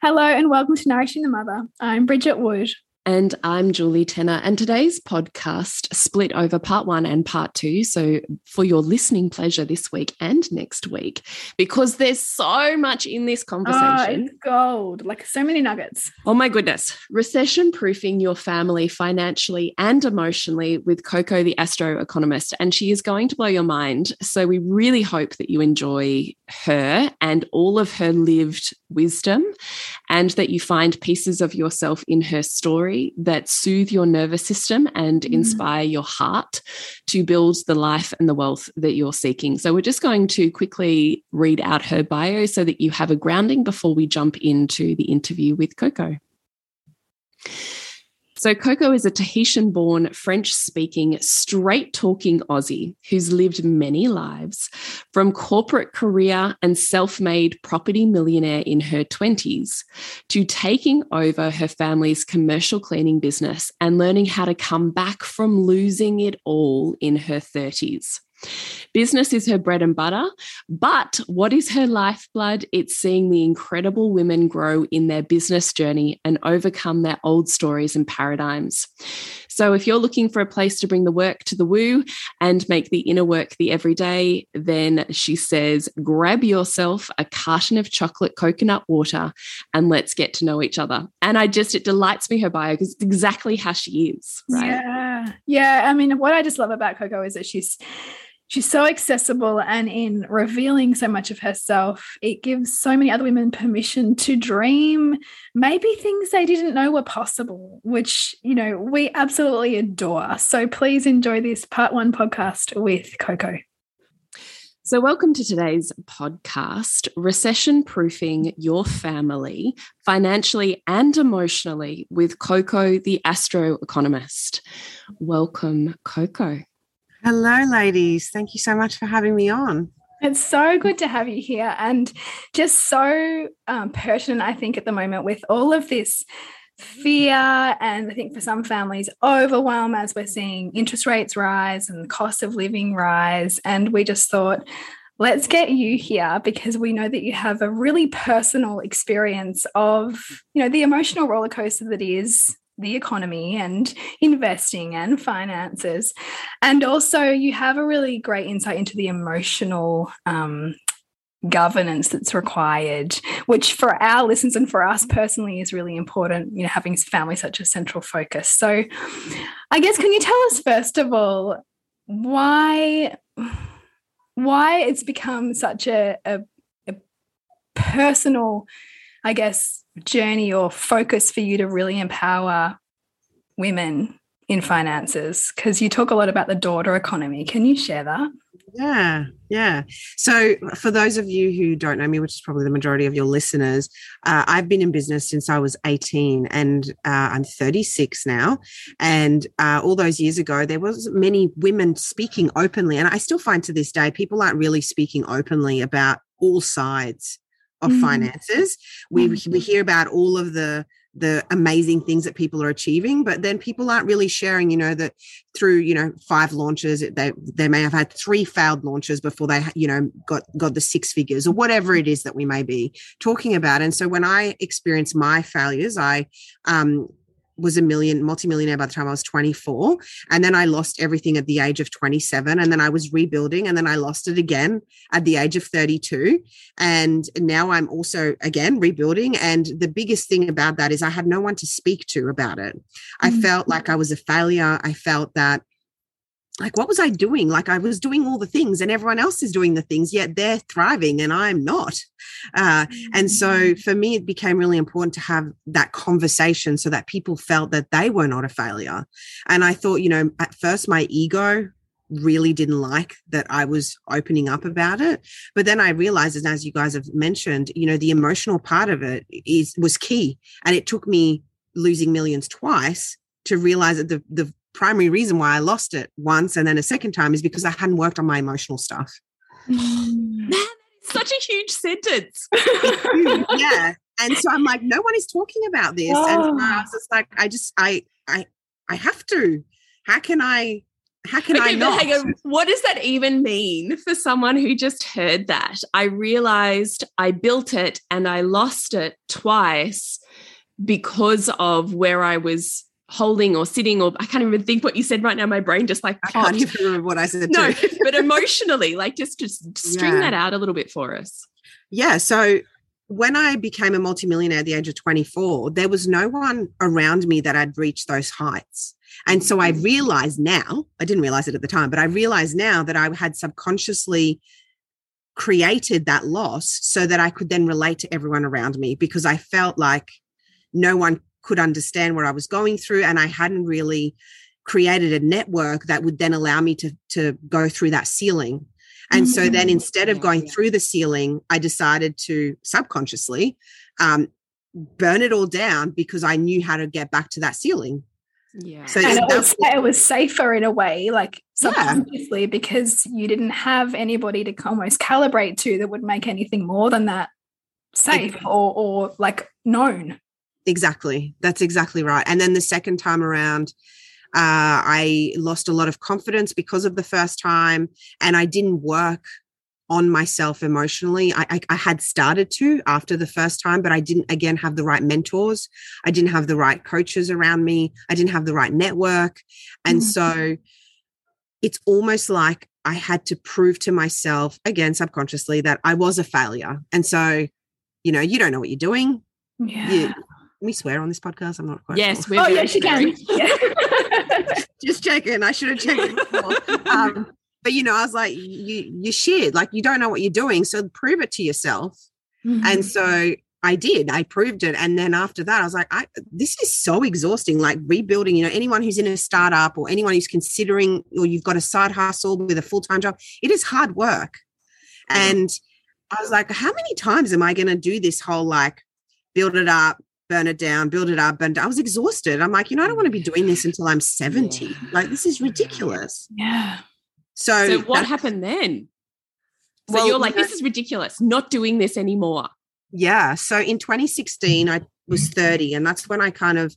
Hello and welcome to Nourishing the Mother. I'm Bridget Wood. And I'm Julie Tenner. And today's podcast split over part one and part two. So, for your listening pleasure this week and next week, because there's so much in this oh, conversation. Oh, gold, like so many nuggets. Oh, my goodness. Recession proofing your family financially and emotionally with Coco, the astro economist. And she is going to blow your mind. So, we really hope that you enjoy her and all of her lived wisdom and that you find pieces of yourself in her story that soothe your nervous system and mm. inspire your heart to build the life and the wealth that you're seeking. So, we're just going to quickly read out her bio so that you have a grounding before we jump into the interview with Coco. So, Coco is a Tahitian born, French speaking, straight talking Aussie who's lived many lives from corporate career and self made property millionaire in her 20s to taking over her family's commercial cleaning business and learning how to come back from losing it all in her 30s. Business is her bread and butter, but what is her lifeblood? It's seeing the incredible women grow in their business journey and overcome their old stories and paradigms. So, if you're looking for a place to bring the work to the woo and make the inner work the everyday, then she says, grab yourself a carton of chocolate coconut water and let's get to know each other. And I just, it delights me her bio because it's exactly how she is, right? Yeah. Yeah. I mean, what I just love about Coco is that she's, she's so accessible and in revealing so much of herself it gives so many other women permission to dream maybe things they didn't know were possible which you know we absolutely adore so please enjoy this part 1 podcast with coco so, welcome to today's podcast Recession Proofing Your Family Financially and Emotionally with Coco, the Astro Economist. Welcome, Coco. Hello, ladies. Thank you so much for having me on. It's so good to have you here and just so um, pertinent, I think, at the moment with all of this fear and I think for some families, overwhelm as we're seeing interest rates rise and the cost of living rise. And we just thought, let's get you here because we know that you have a really personal experience of, you know, the emotional roller coaster that is the economy and investing and finances. And also, you have a really great insight into the emotional um, governance that's required, which for our listeners and for us personally is really important, you know, having family such a central focus. So, I guess, can you tell us, first of all, why? Why it's become such a, a, a personal, I guess, journey or focus for you to really empower women in finances? Because you talk a lot about the daughter economy. Can you share that? Yeah, yeah. So, for those of you who don't know me, which is probably the majority of your listeners, uh, I've been in business since I was 18 and uh, I'm 36 now. And uh, all those years ago, there was many women speaking openly. And I still find to this day, people aren't really speaking openly about all sides of mm. finances. We, we hear about all of the the amazing things that people are achieving but then people aren't really sharing you know that through you know five launches they they may have had three failed launches before they you know got got the six figures or whatever it is that we may be talking about. And so when i experience my failures i um was a million multimillionaire by the time I was 24 and then I lost everything at the age of 27 and then I was rebuilding and then I lost it again at the age of 32 and now I'm also again rebuilding and the biggest thing about that is I had no one to speak to about it. I mm-hmm. felt like I was a failure. I felt that like what was i doing like i was doing all the things and everyone else is doing the things yet they're thriving and i'm not uh, and so mm. for me it became really important to have that conversation so that people felt that they were not a failure and i thought you know at first my ego really didn't like that I was opening up about it. But then I realized, and as you guys have mentioned, you know, the emotional part of it is was key. And it took me losing millions twice to realize that the the primary reason why I lost it once and then a second time is because I hadn't worked on my emotional stuff. Mm. Man, such a huge sentence. yeah. And so I'm like, no one is talking about this. Oh. And so I was oh. just like, I just, I, I, I have to. How can I how can okay, I not? Hang on. What does that even mean for someone who just heard that? I realized I built it and I lost it twice because of where I was holding or sitting or I can't even think what you said right now. My brain just like popped. I can't even remember what I said. No, but emotionally, like just just string yeah. that out a little bit for us. Yeah. So when I became a multimillionaire at the age of 24, there was no one around me that had reached those heights. And so I mm-hmm. realized now, I didn't realize it at the time, but I realized now that I had subconsciously created that loss so that I could then relate to everyone around me because I felt like no one could understand what I was going through. And I hadn't really created a network that would then allow me to, to go through that ceiling. And mm-hmm. so then mm-hmm. instead of going through the ceiling, I decided to subconsciously um, burn it all down because I knew how to get back to that ceiling. Yeah. So and it was, it was safer in a way, like subconsciously, yeah. because you didn't have anybody to almost calibrate to that would make anything more than that safe or, or like known. Exactly. That's exactly right. And then the second time around, uh, I lost a lot of confidence because of the first time, and I didn't work on myself emotionally. I, I, I, had started to after the first time, but I didn't again have the right mentors. I didn't have the right coaches around me. I didn't have the right network. And mm-hmm. so it's almost like I had to prove to myself, again, subconsciously, that I was a failure. And so, you know, you don't know what you're doing. Yeah. You, we swear on this podcast? I'm not quite yes, sure. oh, yes, you can. Just checking. I should have checked before. Um, but you know, I was like, you you shit, like you don't know what you're doing, so prove it to yourself. Mm-hmm. And so I did. I proved it, and then after that, I was like, I this is so exhausting. Like rebuilding. You know, anyone who's in a startup or anyone who's considering, or you've got a side hustle with a full time job, it is hard work. Mm-hmm. And I was like, how many times am I going to do this whole like build it up, burn it down, build it up. And I was exhausted. I'm like, you know, I don't want to be doing this until I'm 70. Yeah. Like, this is ridiculous. Yeah. So, so what happened then? So well, you're like, this is ridiculous, not doing this anymore. Yeah. So in 2016, I was 30, and that's when I kind of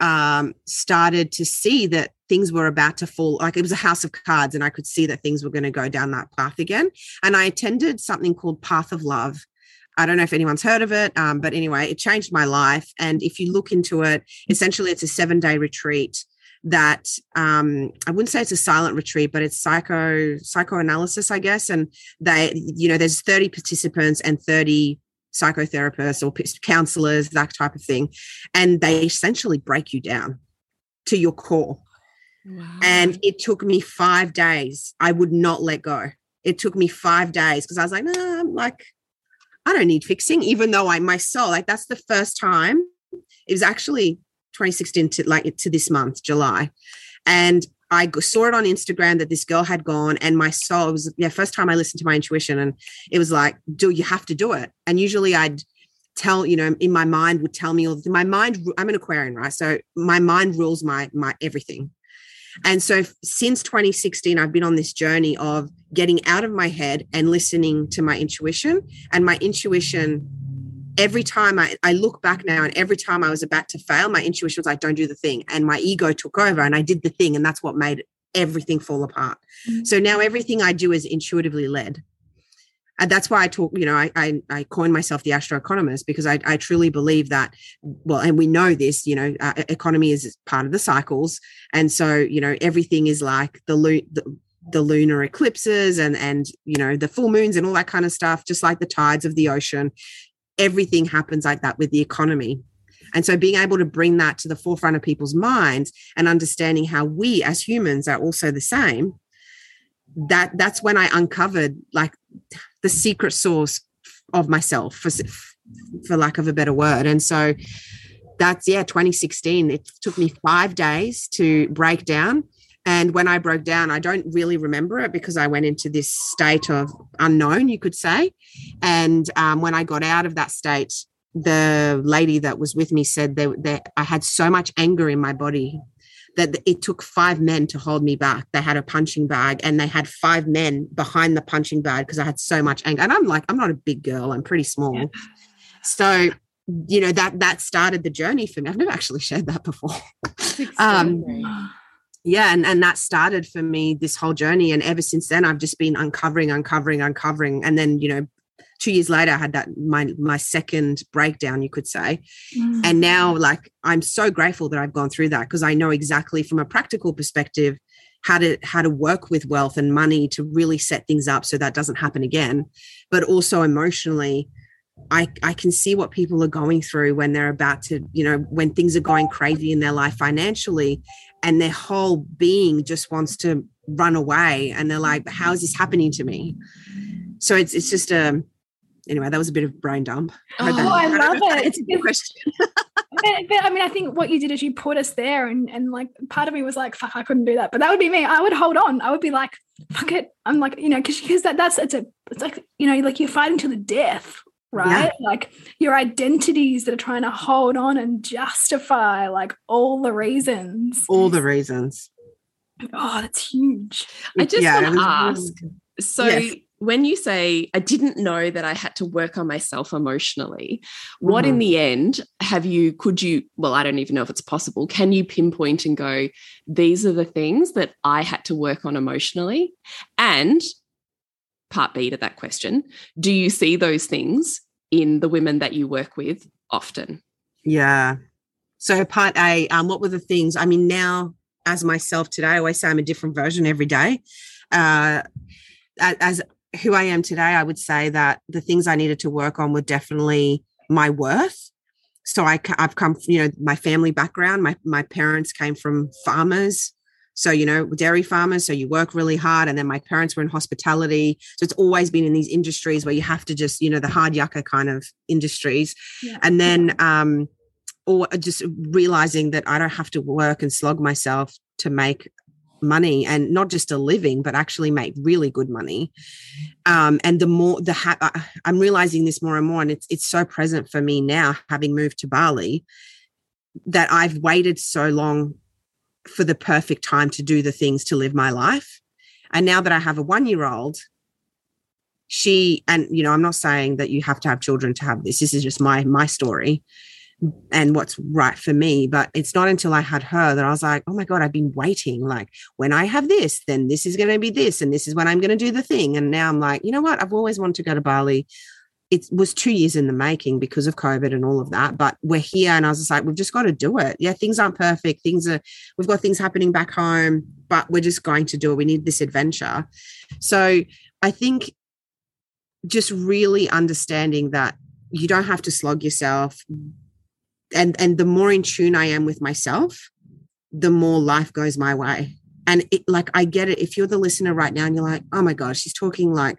um, started to see that things were about to fall. Like it was a house of cards, and I could see that things were going to go down that path again. And I attended something called Path of Love I don't know if anyone's heard of it, um, but anyway, it changed my life. And if you look into it, essentially, it's a seven day retreat that um, I wouldn't say it's a silent retreat, but it's psycho psychoanalysis, I guess. And they, you know, there's 30 participants and 30 psychotherapists or counselors, that type of thing, and they essentially break you down to your core. Wow. And it took me five days. I would not let go. It took me five days because I was like, no, nah, I'm like, I don't need fixing, even though I my soul, like that's the first time. It was actually 2016 to like to this month, July. And I saw it on Instagram that this girl had gone, and my soul was yeah, first time I listened to my intuition, and it was like, do you have to do it? And usually I'd tell, you know, in my mind would tell me all the, my mind, I'm an Aquarian, right? So my mind rules my my everything. And so since 2016, I've been on this journey of getting out of my head and listening to my intuition. And my intuition every time I, I look back now and every time I was about to fail, my intuition was like, don't do the thing. And my ego took over and I did the thing. And that's what made everything fall apart. Mm-hmm. So now everything I do is intuitively led. And that's why I talk, you know, I, I, I coined myself the astro economist because I, I truly believe that, well, and we know this, you know, uh, economy is part of the cycles. And so, you know, everything is like the, the the lunar eclipses and and you know the full moons and all that kind of stuff just like the tides of the ocean everything happens like that with the economy and so being able to bring that to the forefront of people's minds and understanding how we as humans are also the same that that's when i uncovered like the secret source of myself for for lack of a better word. And so that's yeah 2016 it took me 5 days to break down. And when I broke down, I don't really remember it because I went into this state of unknown, you could say. And um, when I got out of that state, the lady that was with me said that, that I had so much anger in my body that it took five men to hold me back. They had a punching bag and they had five men behind the punching bag because I had so much anger. And I'm like, I'm not a big girl, I'm pretty small. Yeah. So, you know, that that started the journey for me. I've never actually shared that before. Um, yeah and, and that started for me this whole journey and ever since then i've just been uncovering uncovering uncovering and then you know two years later i had that my my second breakdown you could say. Mm. and now like i'm so grateful that i've gone through that because i know exactly from a practical perspective how to how to work with wealth and money to really set things up so that doesn't happen again. But also emotionally I, I can see what people are going through when they're about to, you know, when things are going crazy in their life financially and their whole being just wants to run away and they're like how is this happening to me? So it's it's just a anyway that was a bit of brain dump oh, I, I love it it's a good question but, but, I mean I think what you did is you put us there and and like part of me was like fuck I couldn't do that but that would be me I would hold on I would be like fuck it I'm like you know because because that that's it's a it's like you know like you're fighting to the death right? Yeah. Like your identities that are trying to hold on and justify like all the reasons. All the reasons. Oh, that's huge. I just yeah, want to ask. So yes. When you say I didn't know that I had to work on myself emotionally, what mm-hmm. in the end have you could you well, I don't even know if it's possible. Can you pinpoint and go, these are the things that I had to work on emotionally? And part B to that question. Do you see those things in the women that you work with often? Yeah. So, part A, um, what were the things? I mean, now as myself today, I always say I'm a different version every day. Uh, as who I am today, I would say that the things I needed to work on were definitely my worth. So I, I've come, you know, my family background. My my parents came from farmers. So, you know, dairy farmers, so you work really hard. And then my parents were in hospitality. So it's always been in these industries where you have to just, you know, the hard yucca kind of industries. Yeah. And then, um, or just realizing that I don't have to work and slog myself to make money and not just a living but actually make really good money um, and the more the ha- i'm realizing this more and more and it's it's so present for me now having moved to bali that i've waited so long for the perfect time to do the things to live my life. And now that I have a one year old, she and you know i'm not saying that you have to have children to have this this is just my my story and what's right for me but it's not until i had her that i was like oh my god i've been waiting like when i have this then this is going to be this and this is when i'm going to do the thing and now i'm like you know what i've always wanted to go to bali it was two years in the making because of COVID and all of that. But we're here, and I was just like, we've just got to do it. Yeah, things aren't perfect. Things are, we've got things happening back home, but we're just going to do it. We need this adventure. So I think just really understanding that you don't have to slog yourself. And, and the more in tune I am with myself, the more life goes my way. And it, like, I get it. If you're the listener right now and you're like, oh my gosh, she's talking like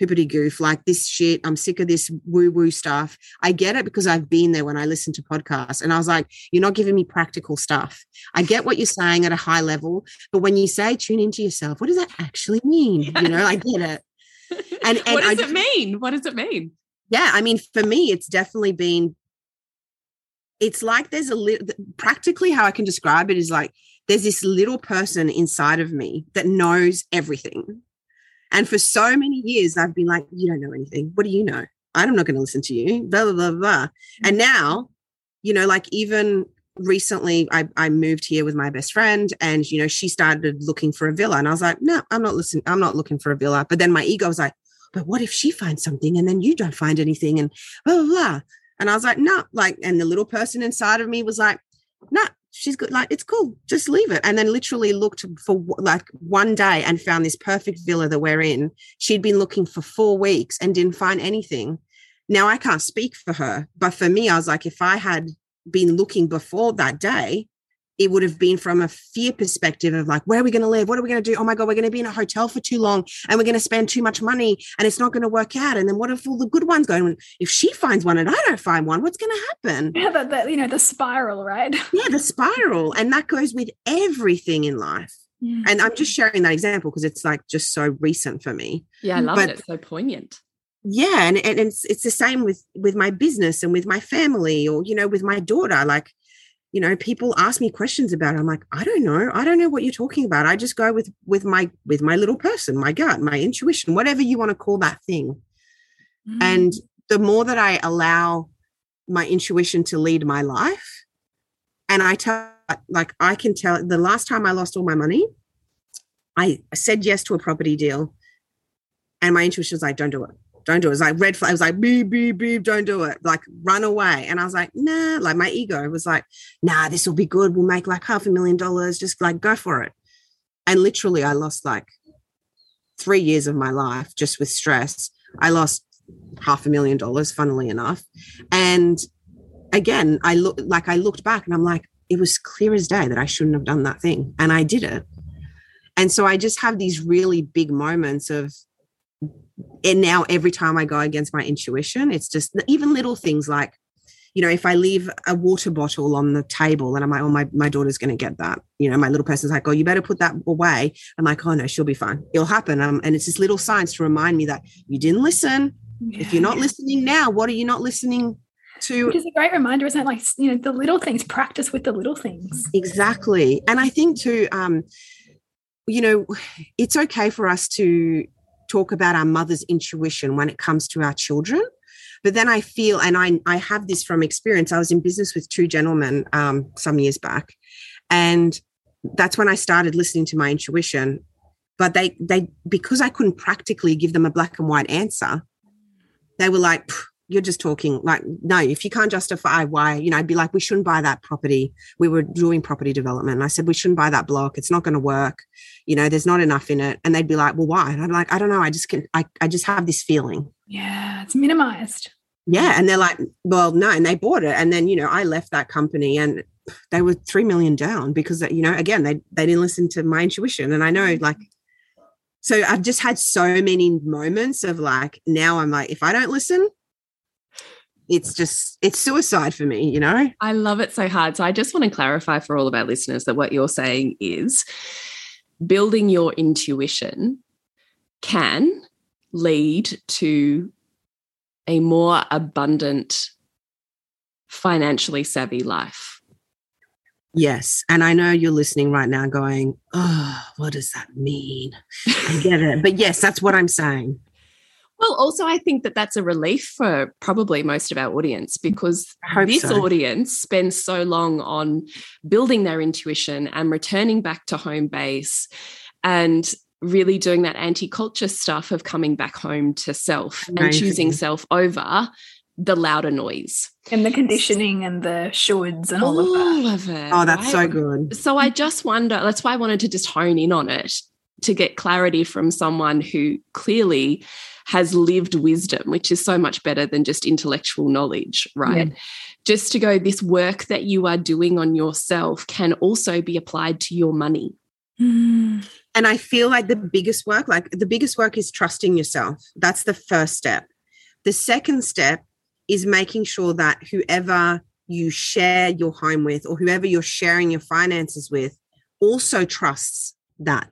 hippity goof, like this shit. I'm sick of this woo woo stuff. I get it because I've been there when I listen to podcasts. And I was like, you're not giving me practical stuff. I get what you're saying at a high level, but when you say tune into yourself, what does that actually mean? You know, I get it. And, and what does I, it mean? What does it mean? Yeah, I mean, for me, it's definitely been. It's like there's a little. Practically, how I can describe it is like there's this little person inside of me that knows everything and for so many years, I've been like, you don't know anything. What do you know? I'm not going to listen to you, blah, blah, blah, blah. And mm. now, you know, like even recently I, I moved here with my best friend and, you know, she started looking for a villa. And I was like, no, I'm not listening. I'm not looking for a villa. But then my ego was like, but what if she finds something and then you don't find anything and blah, blah, blah. And I was like, no, like, and the little person inside of me was like, no, she's good. Like, it's cool. Just leave it. And then literally looked for like one day and found this perfect villa that we're in. She'd been looking for four weeks and didn't find anything. Now I can't speak for her, but for me, I was like, if I had been looking before that day, it would have been from a fear perspective of like, where are we going to live? What are we going to do? Oh my God, we're going to be in a hotel for too long and we're going to spend too much money and it's not going to work out. And then what if all the good ones go? And if she finds one and I don't find one, what's going to happen? Yeah, that, that, you know, the spiral, right? Yeah, the spiral. And that goes with everything in life. Yeah. And I'm just sharing that example because it's like just so recent for me. Yeah, I love but, it. It's so poignant yeah and, and it's it's the same with with my business and with my family or you know with my daughter like you know people ask me questions about it. I'm like i don't know. I don't know what you're talking about. I just go with with my with my little person my gut my intuition whatever you want to call that thing. Mm. and the more that i allow my intuition to lead my life and i tell like i can tell the last time i lost all my money i said yes to a property deal and my intuition was like don't do it don't do it. It was like red flag. It was like beep, beep, beep, don't do it. Like run away. And I was like, nah, like my ego was like, nah, this will be good. We'll make like half a million dollars. Just like go for it. And literally I lost like three years of my life just with stress. I lost half a million dollars, funnily enough. And again, I look like I looked back and I'm like, it was clear as day that I shouldn't have done that thing. And I did it. And so I just have these really big moments of and now every time I go against my intuition, it's just even little things like, you know, if I leave a water bottle on the table and I'm like, oh, my, my daughter's going to get that. You know, my little person's like, oh, you better put that away. I'm like, oh, no, she'll be fine. It'll happen. Um, and it's just little signs to remind me that you didn't listen. Yeah. If you're not listening now, what are you not listening to? Which is a great reminder, isn't it? Like, you know, the little things, practice with the little things. Exactly. And I think too, um, you know, it's okay for us to talk about our mother's intuition when it comes to our children. But then I feel, and I, I have this from experience. I was in business with two gentlemen um, some years back, and that's when I started listening to my intuition. But they, they, because I couldn't practically give them a black and white answer, they were like, you're just talking like no if you can't justify why you know i'd be like we shouldn't buy that property. We were doing property development. And i said we shouldn't buy that block. It's not going to work. You know there's not enough in it. And they'd be like well why? And i'm like i don't know. I just can i, I just have this feeling. Yeah it's minimized. Yeah and they're like well no and they bought it. And then you know i left that company and they were 3 million down because you know again they they didn't listen to my intuition. And i know mm-hmm. like so i've just had so many moments of like now i'm like if i don't listen it's just it's suicide for me you know? I love it so hard. So i just want to clarify for all of our listeners that what you're saying is building your intuition can lead to a more abundant financially savvy life. Yes and i know you're listening right now going oh what does that mean? I get it. But yes that's what i'm saying well, also, I think that that's a relief for probably most of our audience mm, because this so. audience spends so long on building their intuition and returning back to home base and really doing that anti culture stuff of coming back home to self Amazing. and choosing self over the louder noise and the conditioning and the shoulds and all, all of that. Of it, oh, that's right? so good. So I just wonder. That's why I wanted to just hone in on it to get clarity from someone who clearly has lived wisdom, which is so much better than just intellectual knowledge, right? Yeah. Just to go, this work that you are doing on yourself can also be applied to your money. Mm. And I feel like the biggest work, like the biggest work is trusting yourself. That's the first step. The second step is making sure that whoever you share your home with or whoever you're sharing your finances with also trusts that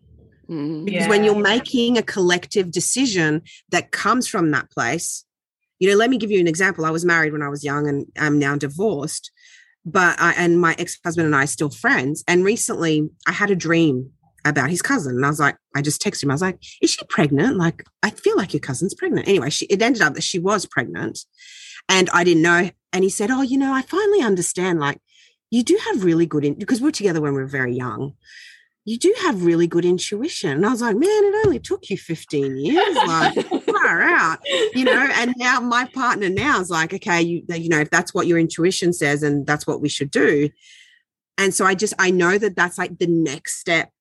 Because yeah. when you're making a collective decision that comes from that place, you know, let me give you an example. I was married when I was young and I'm now divorced, but I, and my ex husband and I are still friends. And recently I had a dream about his cousin. And I was like, I just texted him. I was like, is she pregnant? Like, I feel like your cousin's pregnant. Anyway, she, it ended up that she was pregnant and I didn't know. And he said, oh, you know, I finally understand. Like, you do have really good, in- because we are together when we were very young. You do have really good intuition. And I was like, man, it only took you 15 years. Like, far out, you know. And now my partner now is like, okay, you, you know, if that's what your intuition says and that's what we should do. And so I just, I know that that's like the next step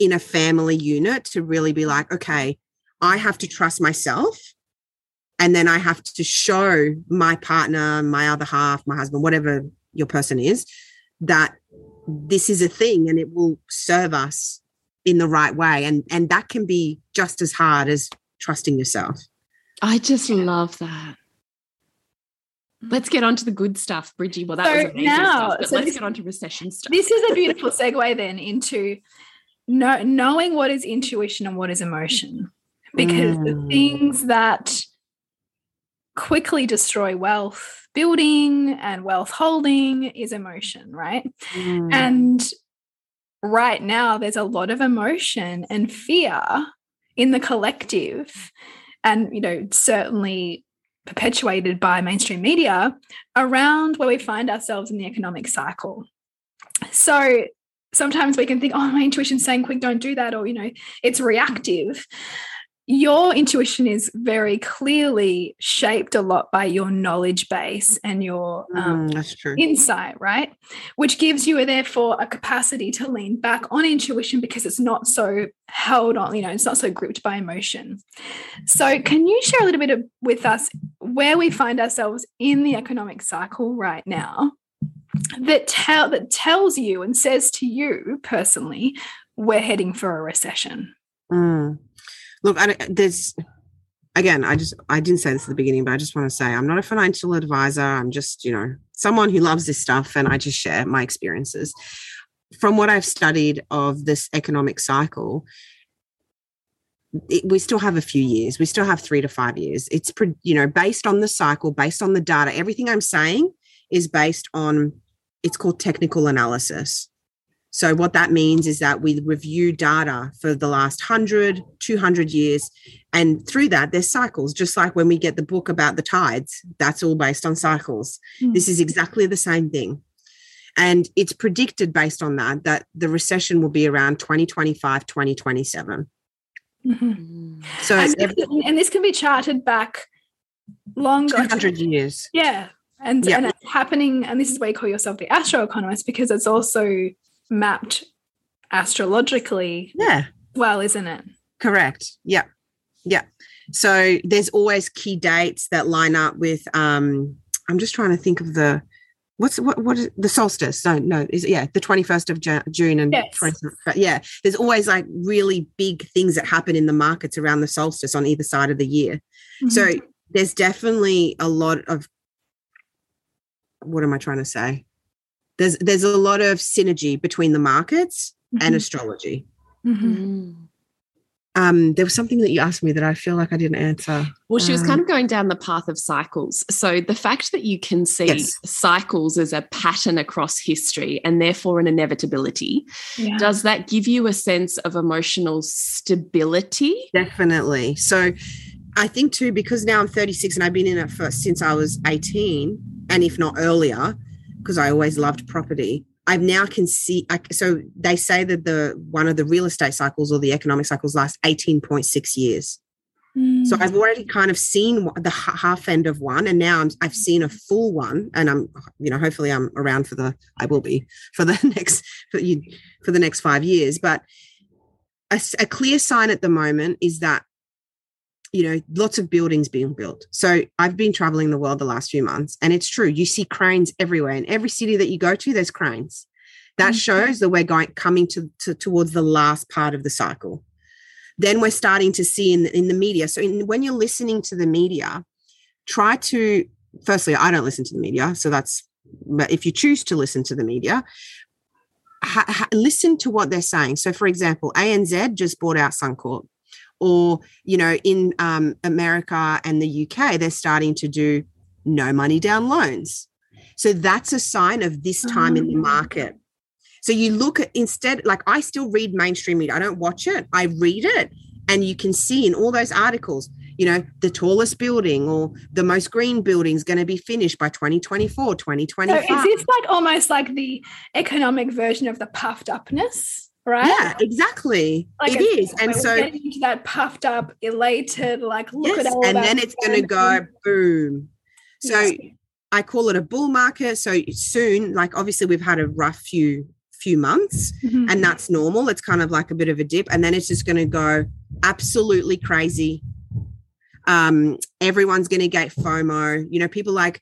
in a family unit to really be like, okay, I have to trust myself. And then I have to show my partner, my other half, my husband, whatever your person is, that this is a thing and it will serve us in the right way. And and that can be just as hard as trusting yourself. I just love that. Let's get on to the good stuff, Bridgie. Well, that so was amazing now, stuff, but so let's this, get on to recession stuff. This is a beautiful segue then into know, knowing what is intuition and what is emotion. Because mm. the things that quickly destroy wealth building and wealth holding is emotion, right? Mm. And right now, there's a lot of emotion and fear in the collective. And, you know, certainly perpetuated by mainstream media around where we find ourselves in the economic cycle. So sometimes we can think, oh, my intuition's saying quick, don't do that, or you know, it's reactive. Your intuition is very clearly shaped a lot by your knowledge base and your um, mm, that's true. insight, right? Which gives you, therefore, a capacity to lean back on intuition because it's not so held on, you know, it's not so gripped by emotion. So, can you share a little bit of, with us where we find ourselves in the economic cycle right now? that tell that tells you and says to you personally, we're heading for a recession. Mm. Look, I, there's again, I just I didn't say this at the beginning, but I just want to say I'm not a financial advisor. I'm just you know someone who loves this stuff, and I just share my experiences from what I've studied of this economic cycle. It, we still have a few years. We still have three to five years. It's pre, you know based on the cycle, based on the data. Everything I'm saying is based on it's called technical analysis. So, what that means is that we review data for the last 100, 200 years. And through that, there's cycles, just like when we get the book about the tides, that's all based on cycles. Mm. This is exactly the same thing. And it's predicted based on that, that the recession will be around 2025, 2027. Mm-hmm. So, and, every, and this can be charted back longer 200 years. Yeah and and it's happening and this is why you call yourself the astro economist because it's also mapped astrologically yeah well isn't it correct yeah yeah so there's always key dates that line up with um i'm just trying to think of the what's what what is the solstice no no is it, yeah the 21st of june and yes. 20, yeah there's always like really big things that happen in the markets around the solstice on either side of the year mm-hmm. so there's definitely a lot of what am I trying to say? There's there's a lot of synergy between the markets mm-hmm. and astrology. Mm-hmm. Mm. Um, there was something that you asked me that I feel like I didn't answer. Well, she was um, kind of going down the path of cycles. So the fact that you can see yes. cycles as a pattern across history and therefore an inevitability, yeah. does that give you a sense of emotional stability? Definitely. So I think too, because now I'm 36 and I've been in it for since I was 18, and if not earlier, because I always loved property. I've now can see. I, so they say that the one of the real estate cycles or the economic cycles last eighteen point six years. Mm. So I've already kind of seen the half end of one, and now i have seen a full one, and I'm, you know, hopefully I'm around for the. I will be for the next for you for the next five years. But a, a clear sign at the moment is that you know, lots of buildings being built. So I've been traveling the world the last few months, and it's true. You see cranes everywhere. In every city that you go to, there's cranes. That mm-hmm. shows that we're going coming to, to, towards the last part of the cycle. Then we're starting to see in the, in the media. So in, when you're listening to the media, try to firstly, I don't listen to the media, so that's. But if you choose to listen to the media, ha, ha, listen to what they're saying. So, for example, ANZ just bought out Suncorp or you know in um, america and the uk they're starting to do no money down loans so that's a sign of this time in the ah. market So you look at instead, like I still read mainstream media. I don't watch it, I read it. And you can see in all those articles, you know, the tallest building or the most green building is going to be finished by 2024, 2025. So is this like almost like the economic version of the puffed upness? Right? Yeah, exactly. Like it is. And so into that puffed up, elated, like look yes, at all And then it's going to go boom. So yes. I call it a bull market. So soon, like obviously we've had a rough few few months mm-hmm. and that's normal. It's kind of like a bit of a dip. And then it's just going to go absolutely crazy. Um, everyone's going to get FOMO. You know, people like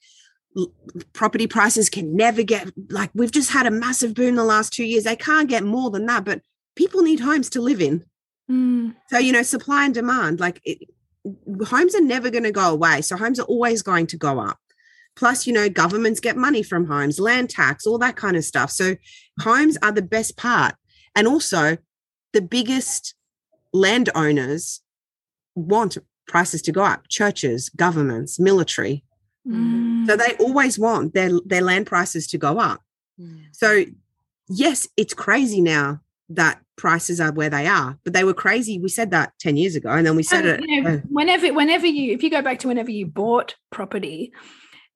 property prices can never get like we've just had a massive boom the last two years. They can't get more than that, but people need homes to live in. Mm. So, you know, supply and demand, like it, homes are never going to go away. So homes are always going to go up. Plus, you know, governments get money from homes, land tax, all that kind of stuff. So homes are the best part. And also, the biggest landowners want prices to go up churches, governments, military. Mm. So they always want their, their land prices to go up. Mm. So, yes, it's crazy now that prices are where they are but they were crazy we said that 10 years ago and then we said and, it you know, uh, whenever whenever you if you go back to whenever you bought property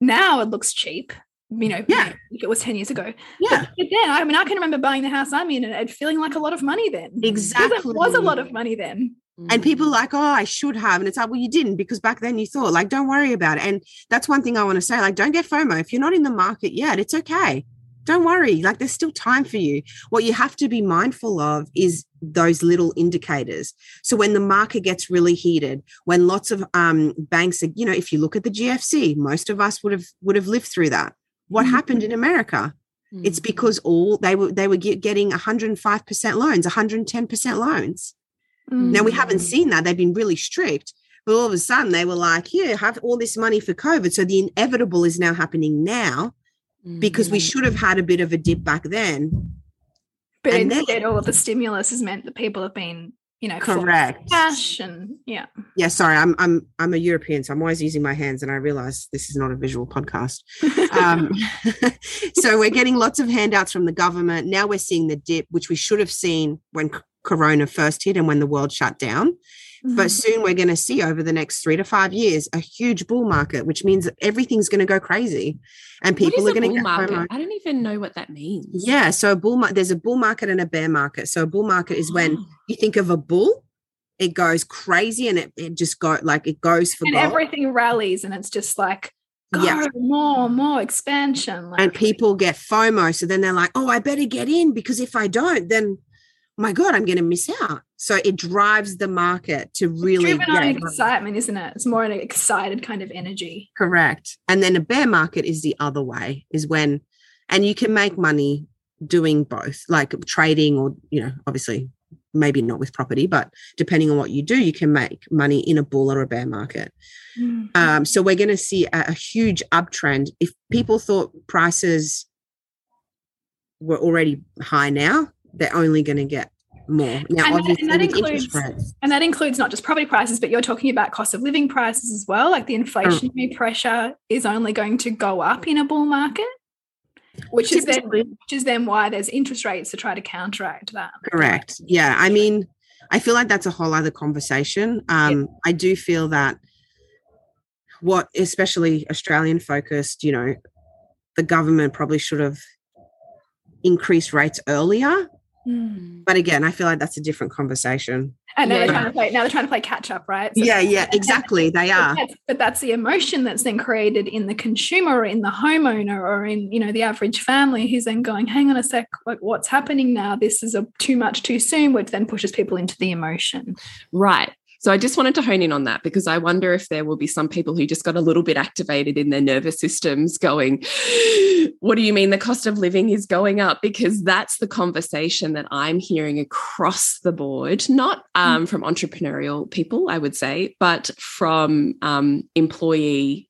now it looks cheap you know, yeah, it was 10 years ago. Yeah. But then, I mean, I can remember buying the house I'm in and feeling like a lot of money then. Exactly. It was a lot of money then. And people like, oh, I should have. And it's like, well, you didn't because back then you thought, like, don't worry about it. And that's one thing I want to say. Like, don't get FOMO. If you're not in the market yet, it's okay. Don't worry. Like, there's still time for you. What you have to be mindful of is those little indicators. So when the market gets really heated, when lots of um, banks are, you know, if you look at the GFC, most of us would have would have lived through that what mm-hmm. happened in America? Mm-hmm. It's because all they were they were getting 105% loans, 110% loans. Mm-hmm. Now we haven't mm. seen that. They've been really strict. But all of a sudden they were like, here, have all this money for COVID. So the inevitable is now happening now because we mm. should have had a bit of a dip back then. But and instead, then, all of the stimulus has meant that people have been you know correct cash and yeah yeah sorry i'm i'm i'm a european so i'm always using my hands and i realize this is not a visual podcast um, so we're getting lots of handouts from the government now we're seeing the dip which we should have seen when corona first hit and when the world shut down Mm-hmm. But soon we're going to see over the next three to five years a huge bull market, which means that everything's going to go crazy, and people are going to get market. I don't even know what that means. Yeah, so a bull market. There's a bull market and a bear market. So a bull market is when you think of a bull, it goes crazy and it, it just go like it goes for and gold. everything rallies and it's just like go yeah. more more expansion like. and people get fomo so then they're like oh i better get in because if i don't then my god i'm going to miss out so it drives the market to really driven on excitement, isn't it? It's more an excited kind of energy. Correct. And then a bear market is the other way, is when and you can make money doing both, like trading or, you know, obviously maybe not with property, but depending on what you do, you can make money in a bull or a bear market. Mm-hmm. Um, so we're going to see a, a huge uptrend. If people thought prices were already high now, they're only going to get more. Now, and, obviously, and that includes and that includes not just property prices, but you're talking about cost of living prices as well. Like the inflationary oh. pressure is only going to go up in a bull market, which is then which is then why there's interest rates to try to counteract that. Correct. Yeah. I mean, I feel like that's a whole other conversation. Um, yeah. I do feel that what, especially Australian focused, you know, the government probably should have increased rates earlier Mm. But again, I feel like that's a different conversation. And now yeah. they're trying to play. Now they're trying to play catch up, right? So yeah, yeah, exactly. They are. But that's, but that's, the emotion that's then created in the consumer, or in the homeowner, or in you know the average family who's then going, "Hang on a sec, like what's happening now? This is a too much too soon," which then pushes people into the emotion. Right. So I just wanted to hone in on that because I wonder if there will be some people who just got a little bit activated in their nervous systems going, What do you mean the cost of living is going up? Because that's the conversation that I'm hearing across the board, not um, mm. from entrepreneurial people, I would say, but from um, employee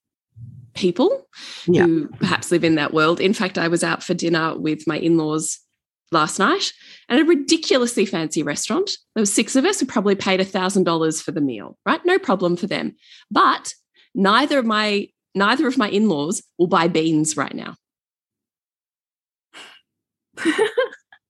people yeah. who perhaps live in that world. In fact, I was out for dinner with my in laws last night at a ridiculously fancy restaurant. There were six of us who probably paid $1,000 for the meal, right? No problem for them. But neither of my neither of my in-laws will buy beans right now. I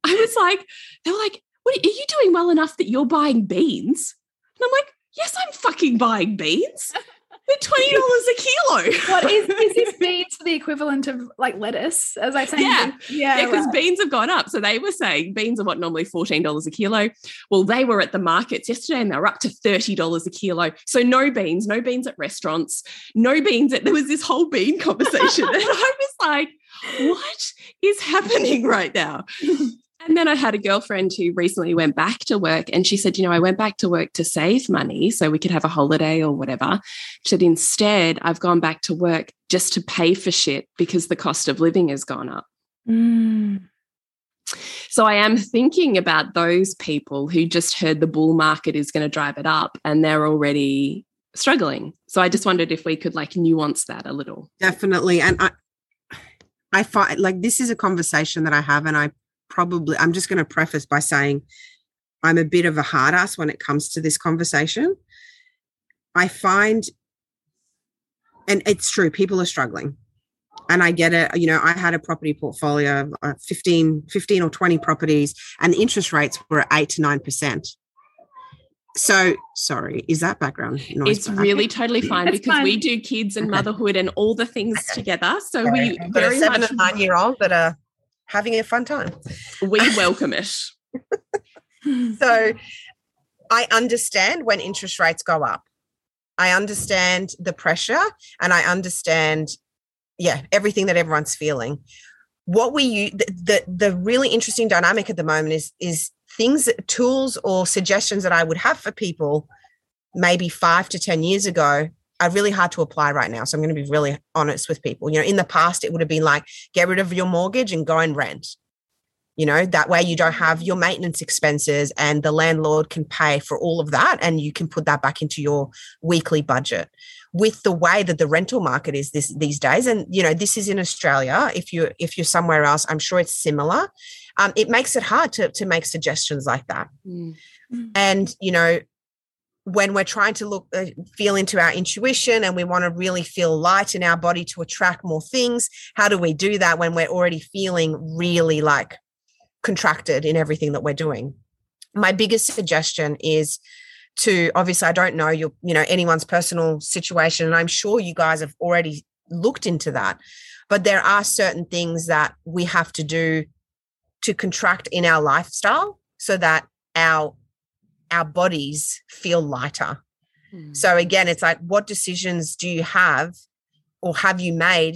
was like, they were like, what are you doing well enough that you're buying beans? And I'm like, yes, I'm fucking buying beans. They're twenty dollars a kilo. What is is this beans the equivalent of like lettuce? As I say, Yeah. yeah, Yeah, because right. beans have gone up. So they were saying beans are what normally $14 a kilo. Well, they were at the markets yesterday and they were up to $30 a kilo. So no beans, no beans at restaurants, no beans at there was this whole bean conversation. and I was like, what is happening right now? And then I had a girlfriend who recently went back to work and she said, You know, I went back to work to save money so we could have a holiday or whatever. She said, Instead, I've gone back to work just to pay for shit because the cost of living has gone up. Mm. So I am thinking about those people who just heard the bull market is going to drive it up and they're already struggling. So I just wondered if we could like nuance that a little. definitely and i i find like this is a conversation that i have and i probably i'm just going to preface by saying i'm a bit of a hard ass when it comes to this conversation i find and it's true people are struggling and i get it you know i had a property portfolio of uh, 15 15 or 20 properties and the interest rates were at 8 to 9 percent so sorry is that background noise It's bad? really totally fine That's because we do kids and Okay. motherhood and all the things Okay. together. So Sorry, we I've got a very seven much and nine year old that are having a fun time we welcome it. So I understand when interest rates go up. I understand the pressure and I understand, yeah, everything that everyone's feeling. What we use, the, the, the really interesting dynamic at the moment is, is things, tools or suggestions that I would have for people maybe five to 10 years ago are really hard to apply right now. So I'm going to be really honest with people. You know, in the past, it would have been like, get rid of your mortgage and go and rent you know that way you don't have your maintenance expenses and the landlord can pay for all of that and you can put that back into your weekly budget with the way that the rental market is this these days and you know this is in australia if you if you're somewhere else i'm sure it's similar um, it makes it hard to to make suggestions like that Mm. and you know when we're trying to look uh, feel into our intuition and we want to really feel light in our body to attract more things how do we do that when we're already feeling really like contracted in everything that we're doing? My biggest suggestion is to obviously i don't know your you know anyone's personal situation and i'm sure you guys have already looked into that but there are certain things that we have to do to contract in our lifestyle so that our our bodies feel lighter. Mm. so again it's like what decisions do you have or have you made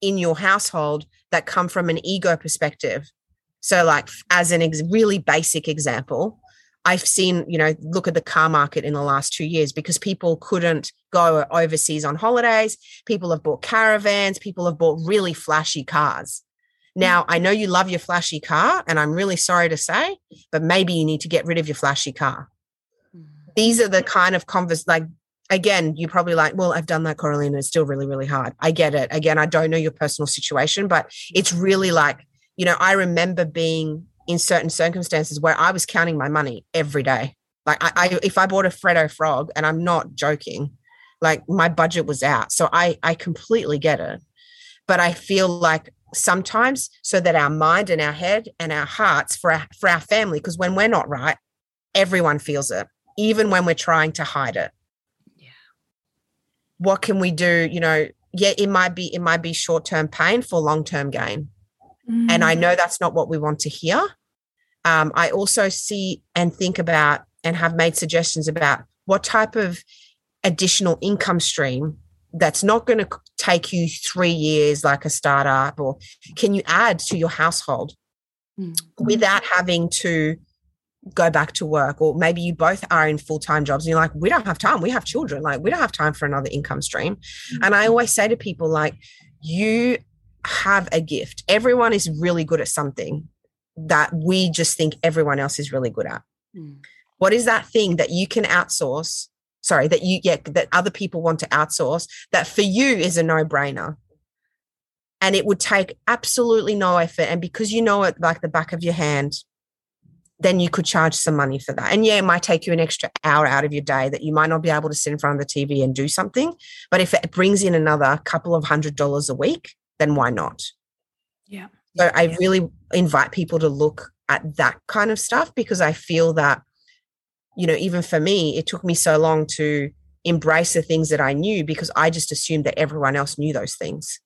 in your household that come from an ego perspective? So like as an ex- really basic example i've seen you know look at the car market in the last 2 years because people couldn't go overseas on holidays people have bought caravans people have bought really flashy cars now i know you love your flashy car and i'm really sorry to say but maybe you need to get rid of your flashy car. Mm. these are the kind of convers like again you're probably like well i've done that coralina it's still really really hard. I get it. Again i don't know your personal situation but it's really like you know i remember being in certain circumstances where i was counting my money every day. Like i, I if i bought a freddo frog and i'm not joking like my budget was out. So i i completely get it. But i feel like sometimes so that our mind and our head and our hearts for our, for our family because when we're not right everyone feels it even when we're trying to hide it. Yeah. what can we do you know yeah it might be it might be short-term pain for long-term gain. And i know that's not what we want to hear. Um, i also see and think about and have made suggestions about what type of additional income stream that's not going to take you three years like a startup or can you add to your household Mm. without having to go back to work? Or maybe you both are in full-time jobs and you're like we don't have time. We have children. Like we don't have time for another income stream. And i always say to people like you have a gift. Everyone is really good at something that we just think everyone else is really good at. Mm. what is that thing that you can outsource sorry that you yeah that other people want to outsource that for you is a no-brainer. And it would take absolutely no effort and because you know it like the back of your hand then you could charge some money for that. And yeah it might take you an extra hour out of your day that you might not be able to sit in front of the tv and do something but if it brings in another couple of hundred dollars a week then why not? Yeah. so i really invite people to look at that kind of stuff because I feel that, you know, even for me, it took me so long to embrace the things that I knew because I just assumed that everyone else knew those things.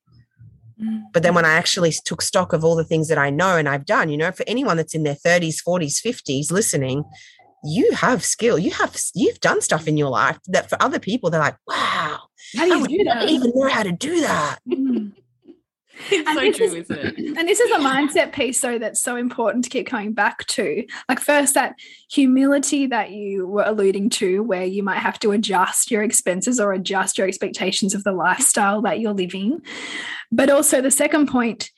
But then when I actually took stock of all the things that I know and I've done, you know, for anyone that's in their 30s, 40s, 50s listening, you have skill. You have you've done stuff in your life that for other people they're like, wow, how do you do that? Even know how to do that. Mm. It's And so this true, is- isn't it? And this is a mindset piece, though, that's so important to keep coming back to. Like, first, that humility that you were alluding to, where you might have to adjust your expenses or adjust your expectations of the lifestyle that you're living. But also, the second point,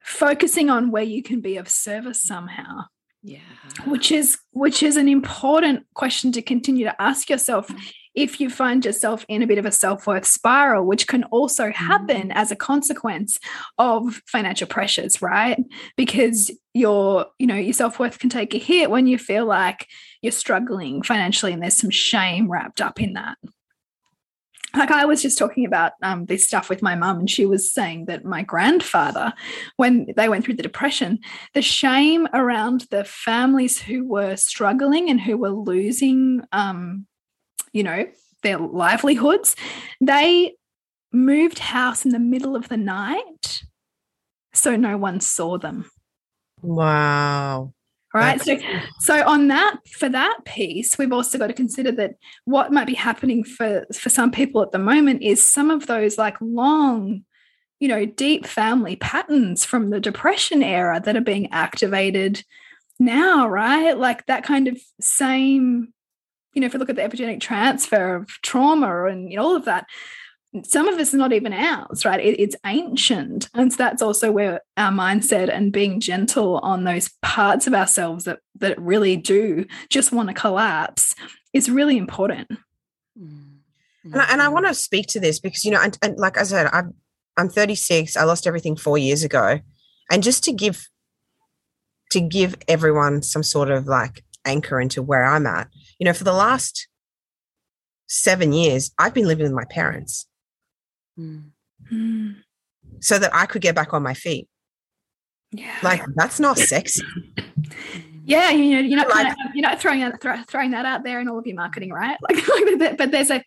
focusing on where you can be of service somehow Yeah. which is which is an important question to continue to ask yourself if you find yourself in a bit of a self-worth spiral which can also happen as a consequence of financial pressures right? Because your you know your self-worth can take a hit when you feel like you're struggling financially and there's some shame wrapped up in that. Like I was just talking about um, this stuff with my mum, and she was saying that my grandfather, when they went through the depression, the shame around the families who were struggling and who were losing, um, you know, their livelihoods, they moved house in the middle of the night so no one saw them. Wow. Right. So, so on that, for that piece, we've also got to consider that what might be happening for for some people at the moment is some of those like long, you know, deep family patterns from the depression era that are being activated now, right? Like that kind of same, you know, if we look at the epigenetic transfer of trauma and you know, all of that, some of it's not even ours, right? It, it's ancient. And so that's also where our mindset and being gentle on those parts of ourselves that, that really do just want to collapse is really important. Mm. And I, and I want to speak to this because you know, and, and like I said, I'm I'm 36. I lost everything four years ago, and just to give to give everyone some sort of like anchor into where I'm at. You know, for the last seven years, I've been living with my parents Mm. so that I could get back on my feet. Yeah. Like that's not sexy. yeah, you know, you're not Like- kind of, you're not throwing that throw, throwing that out there in all of your marketing, right? Like, like but there's a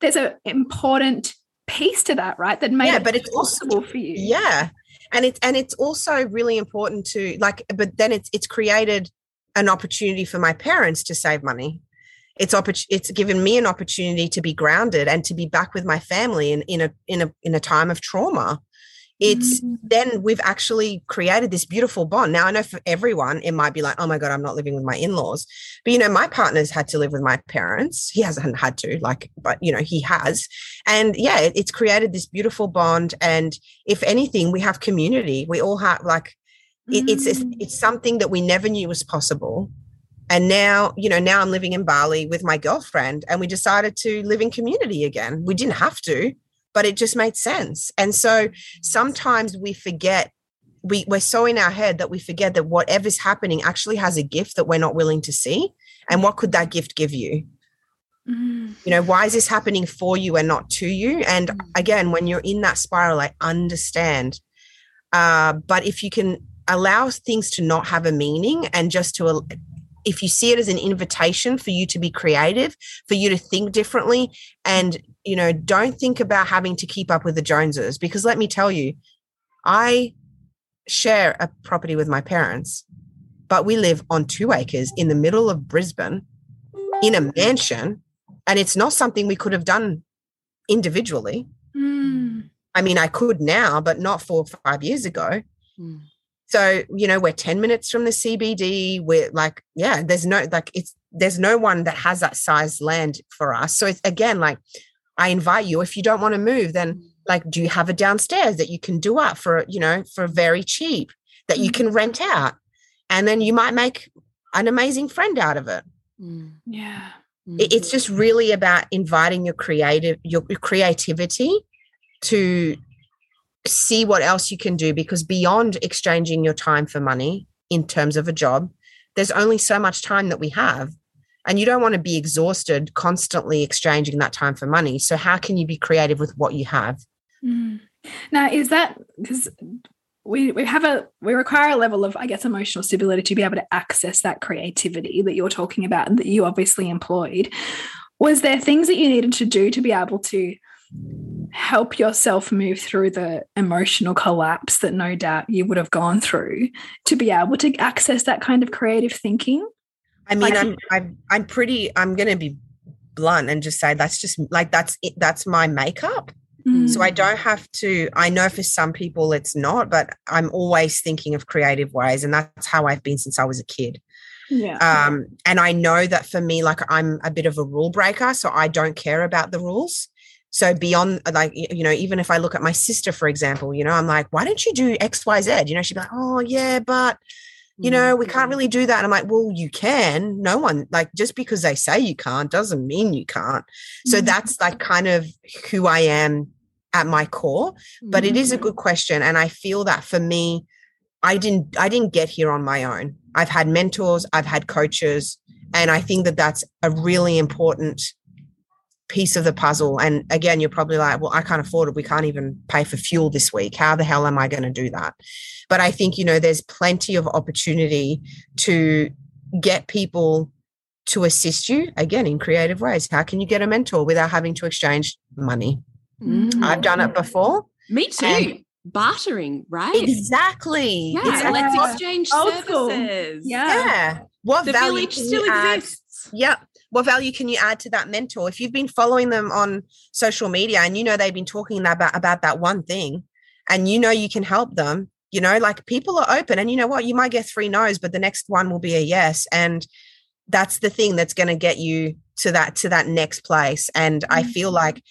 there's a important piece to that, right? That made Yeah, it but it's also- possible for you. yeah and it's and it's also really important to like but then it's it's created an opportunity for my parents to save money. It's oppor- it's given me an opportunity to be grounded and to be back with my family in in a in a in a time of trauma. It's Mm. then we've actually created this beautiful bond. Now i know for everyone it might be like oh my god i'm not living with my in-laws. But you know my partner's had to live with my parents. He hasn't had to like but you know he has. And yeah it, it's created this beautiful bond. And if anything we have community. We all have like it, it's it's Mm. it's something that we never knew was possible. And now you know now i'm living in bali with my girlfriend and we decided to live in community again. We didn't have to but it just made sense. And so sometimes we forget we, we're so in our head that we forget that whatever's happening actually has a gift that we're not willing to see. And what could that gift give you? Mm. you know why is this happening for you and not to you? And Mm. again when you're in that spiral i understand. Uh, but if you can allow things to not have a meaning and just to if you see it as an invitation for you to be creative for you to think differently and you know don't think about having to keep up with the joneses because let me tell you i share a property with my parents but we live on two acres in the middle of brisbane in a mansion and it's not something we could have done individually Mm. i mean i could now but not four or five years ago Mm. So you know we're 10 minutes from the cbd we're like yeah there's no like it's there's no one that has that size land for us. So it's again like i invite you if you don't want to move then mm. like do you have a downstairs that you can do up for you know for very cheap that you mm. can rent out? And then you might make an amazing friend out of it. Mm. Yeah. it's mm. just really about inviting your creative your, your creativity to see what else you can do because beyond exchanging your time for money in terms of a job there's only so much time that we have. And you don't want to be exhausted constantly exchanging that time for money. So how can you be creative with what you have? Mm. Now, is that because we, we have a we require a level of i guess emotional stability to be able to access that creativity that you're talking about and that you obviously employed. Was there things that you needed to do to be able to help yourself move through the emotional collapse that no doubt you would have gone through to be able to access that kind of creative thinking I mean, like, I'm, I'm, I'm pretty, I'm going to be blunt and just say that's just like, that's it. That's my makeup. Mm. So I mm. don't have to, I know for some people it's not, but I'm always thinking of creative ways. And that's how I've been since I was a kid. Yeah. Um, and I know that for me, like I'm a bit of a rule breaker. So I don't care about the rules. So beyond like, you know, even if I look at my sister, for example, you know, I'm like, why don't you do X, Y, Z? You know, she'd be like, oh yeah, but you know, we can't mm-hmm. really do that. And I'm like, well, you can. No one, like, just because they say you can't doesn't mean you can't. So mm-hmm. that's like kind of who I am at my core. But it is a mm-hmm. good question. And I feel that for me, I didn't, I didn't get here on my own. I've had mentors, I've had coaches. And I think that that's a really important piece of the puzzle. And again, you're probably like, well, I can't afford it. We can't even pay for fuel this week. How the hell am I going to do that? But I think, you know, there's plenty of opportunity to get people to assist you again in creative ways. How can you get a mentor without having to exchange money? Mm-hmm. I've done it before. Me too. Bartering, right? Exactly. Yeah, exactly. let's exchange services. Yeah. yeah. What the value village still add? exists. Yep what value can you add to that mentor? If you've been following them on social media and you know they've been talking about about that one thing and you know you can help them you know like people are open and you know what? You might get three no's but the next one will be a yes. And that's the thing that's going to get you to that to that next place. And mm-hmm. i feel like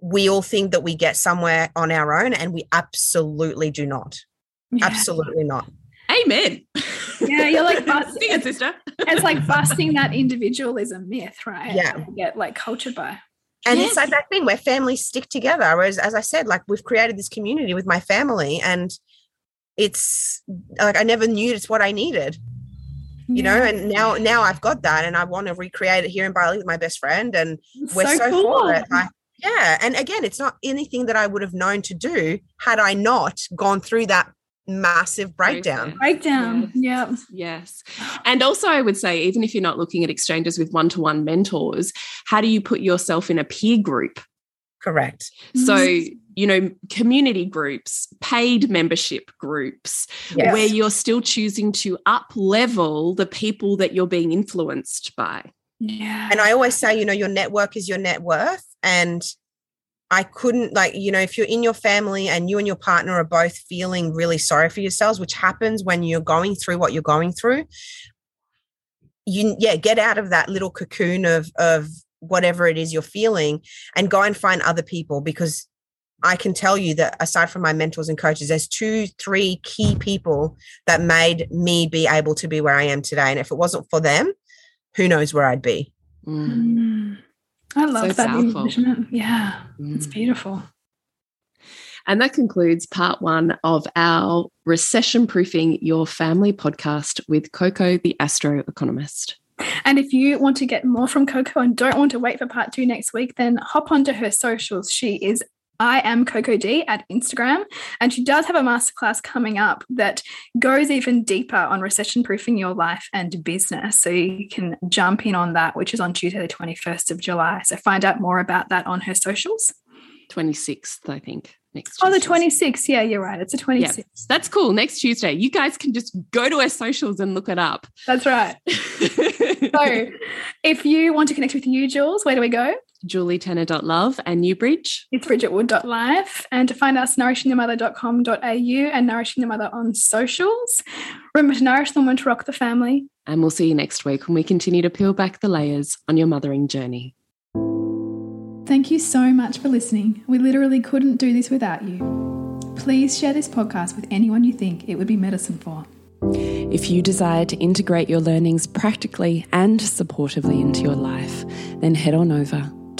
we all think that we get somewhere on our own and we absolutely do not. Yeah. absolutely not amen yeah, you're like busting it, sister. it's like busting that individualism myth, right? Yeah, get like cultured by. And yes. it's like that thing where families stick together. Whereas, as I said, like we've created this community with my family, and it's like I never knew it's what I needed. You yeah. know, and now now I've got that, and I want to recreate it here in Bali with my best friend, and it's we're so, so cool. for it. Like, yeah, and again, it's not anything that I would have known to do had I not gone through that massive breakdown. Breakdown. Yes. Yeah. Yes. And also, I would say, even if you're not looking at exchanges with one to one mentors, how do you put yourself in a peer group? Correct. So, mm-hmm. you know, community groups, paid membership groups, yes. where you're still choosing to up level the people that you're being influenced by. Yeah. And I always say, you know, your network is your net worth. And I couldn't like, you know, if you're in your family and you and your partner are both feeling really sorry for yourselves, which happens when you're going through what you're going through, you yeah, get out of that little cocoon of of whatever it is you're feeling and go and find other people because I can tell you that aside from my mentors and coaches, there's two, three key people that made me be able to be where I am today. And if it wasn't for them, who knows where I'd be. Mm. I love so that powerful. Yeah, mm. it's beautiful. And that concludes part one of our Recession Proofing Your Family podcast with Coco, the astro economist. And if you want to get more from Coco and don't want to wait for part two next week, then hop onto her socials. She is I am Coco D at Instagram. And she does have a masterclass coming up that goes even deeper on recession proofing your life and business. So you can jump in on that, which is on Tuesday, the 21st of July. So find out more about that on her socials. 26th, I think. Next Tuesday. Oh, the 26th. Yeah, you're right. It's a 26th. Yeah, that's cool. Next Tuesday. You guys can just go to her socials and look it up. That's right. so if you want to connect with you, Jules, where do we go? julietenner.love and Newbridge. It's bridgetwood.life. And to find us, nourishingthemother.com.au and Nourishing the Mother on socials. Remember to nourish the woman to rock the family. And we'll see you next week when we continue to peel back the layers on your mothering journey. Thank you so much for listening. We literally couldn't do this without you. Please share this podcast with anyone you think it would be medicine for. If you desire to integrate your learnings practically and supportively into your life, then head on over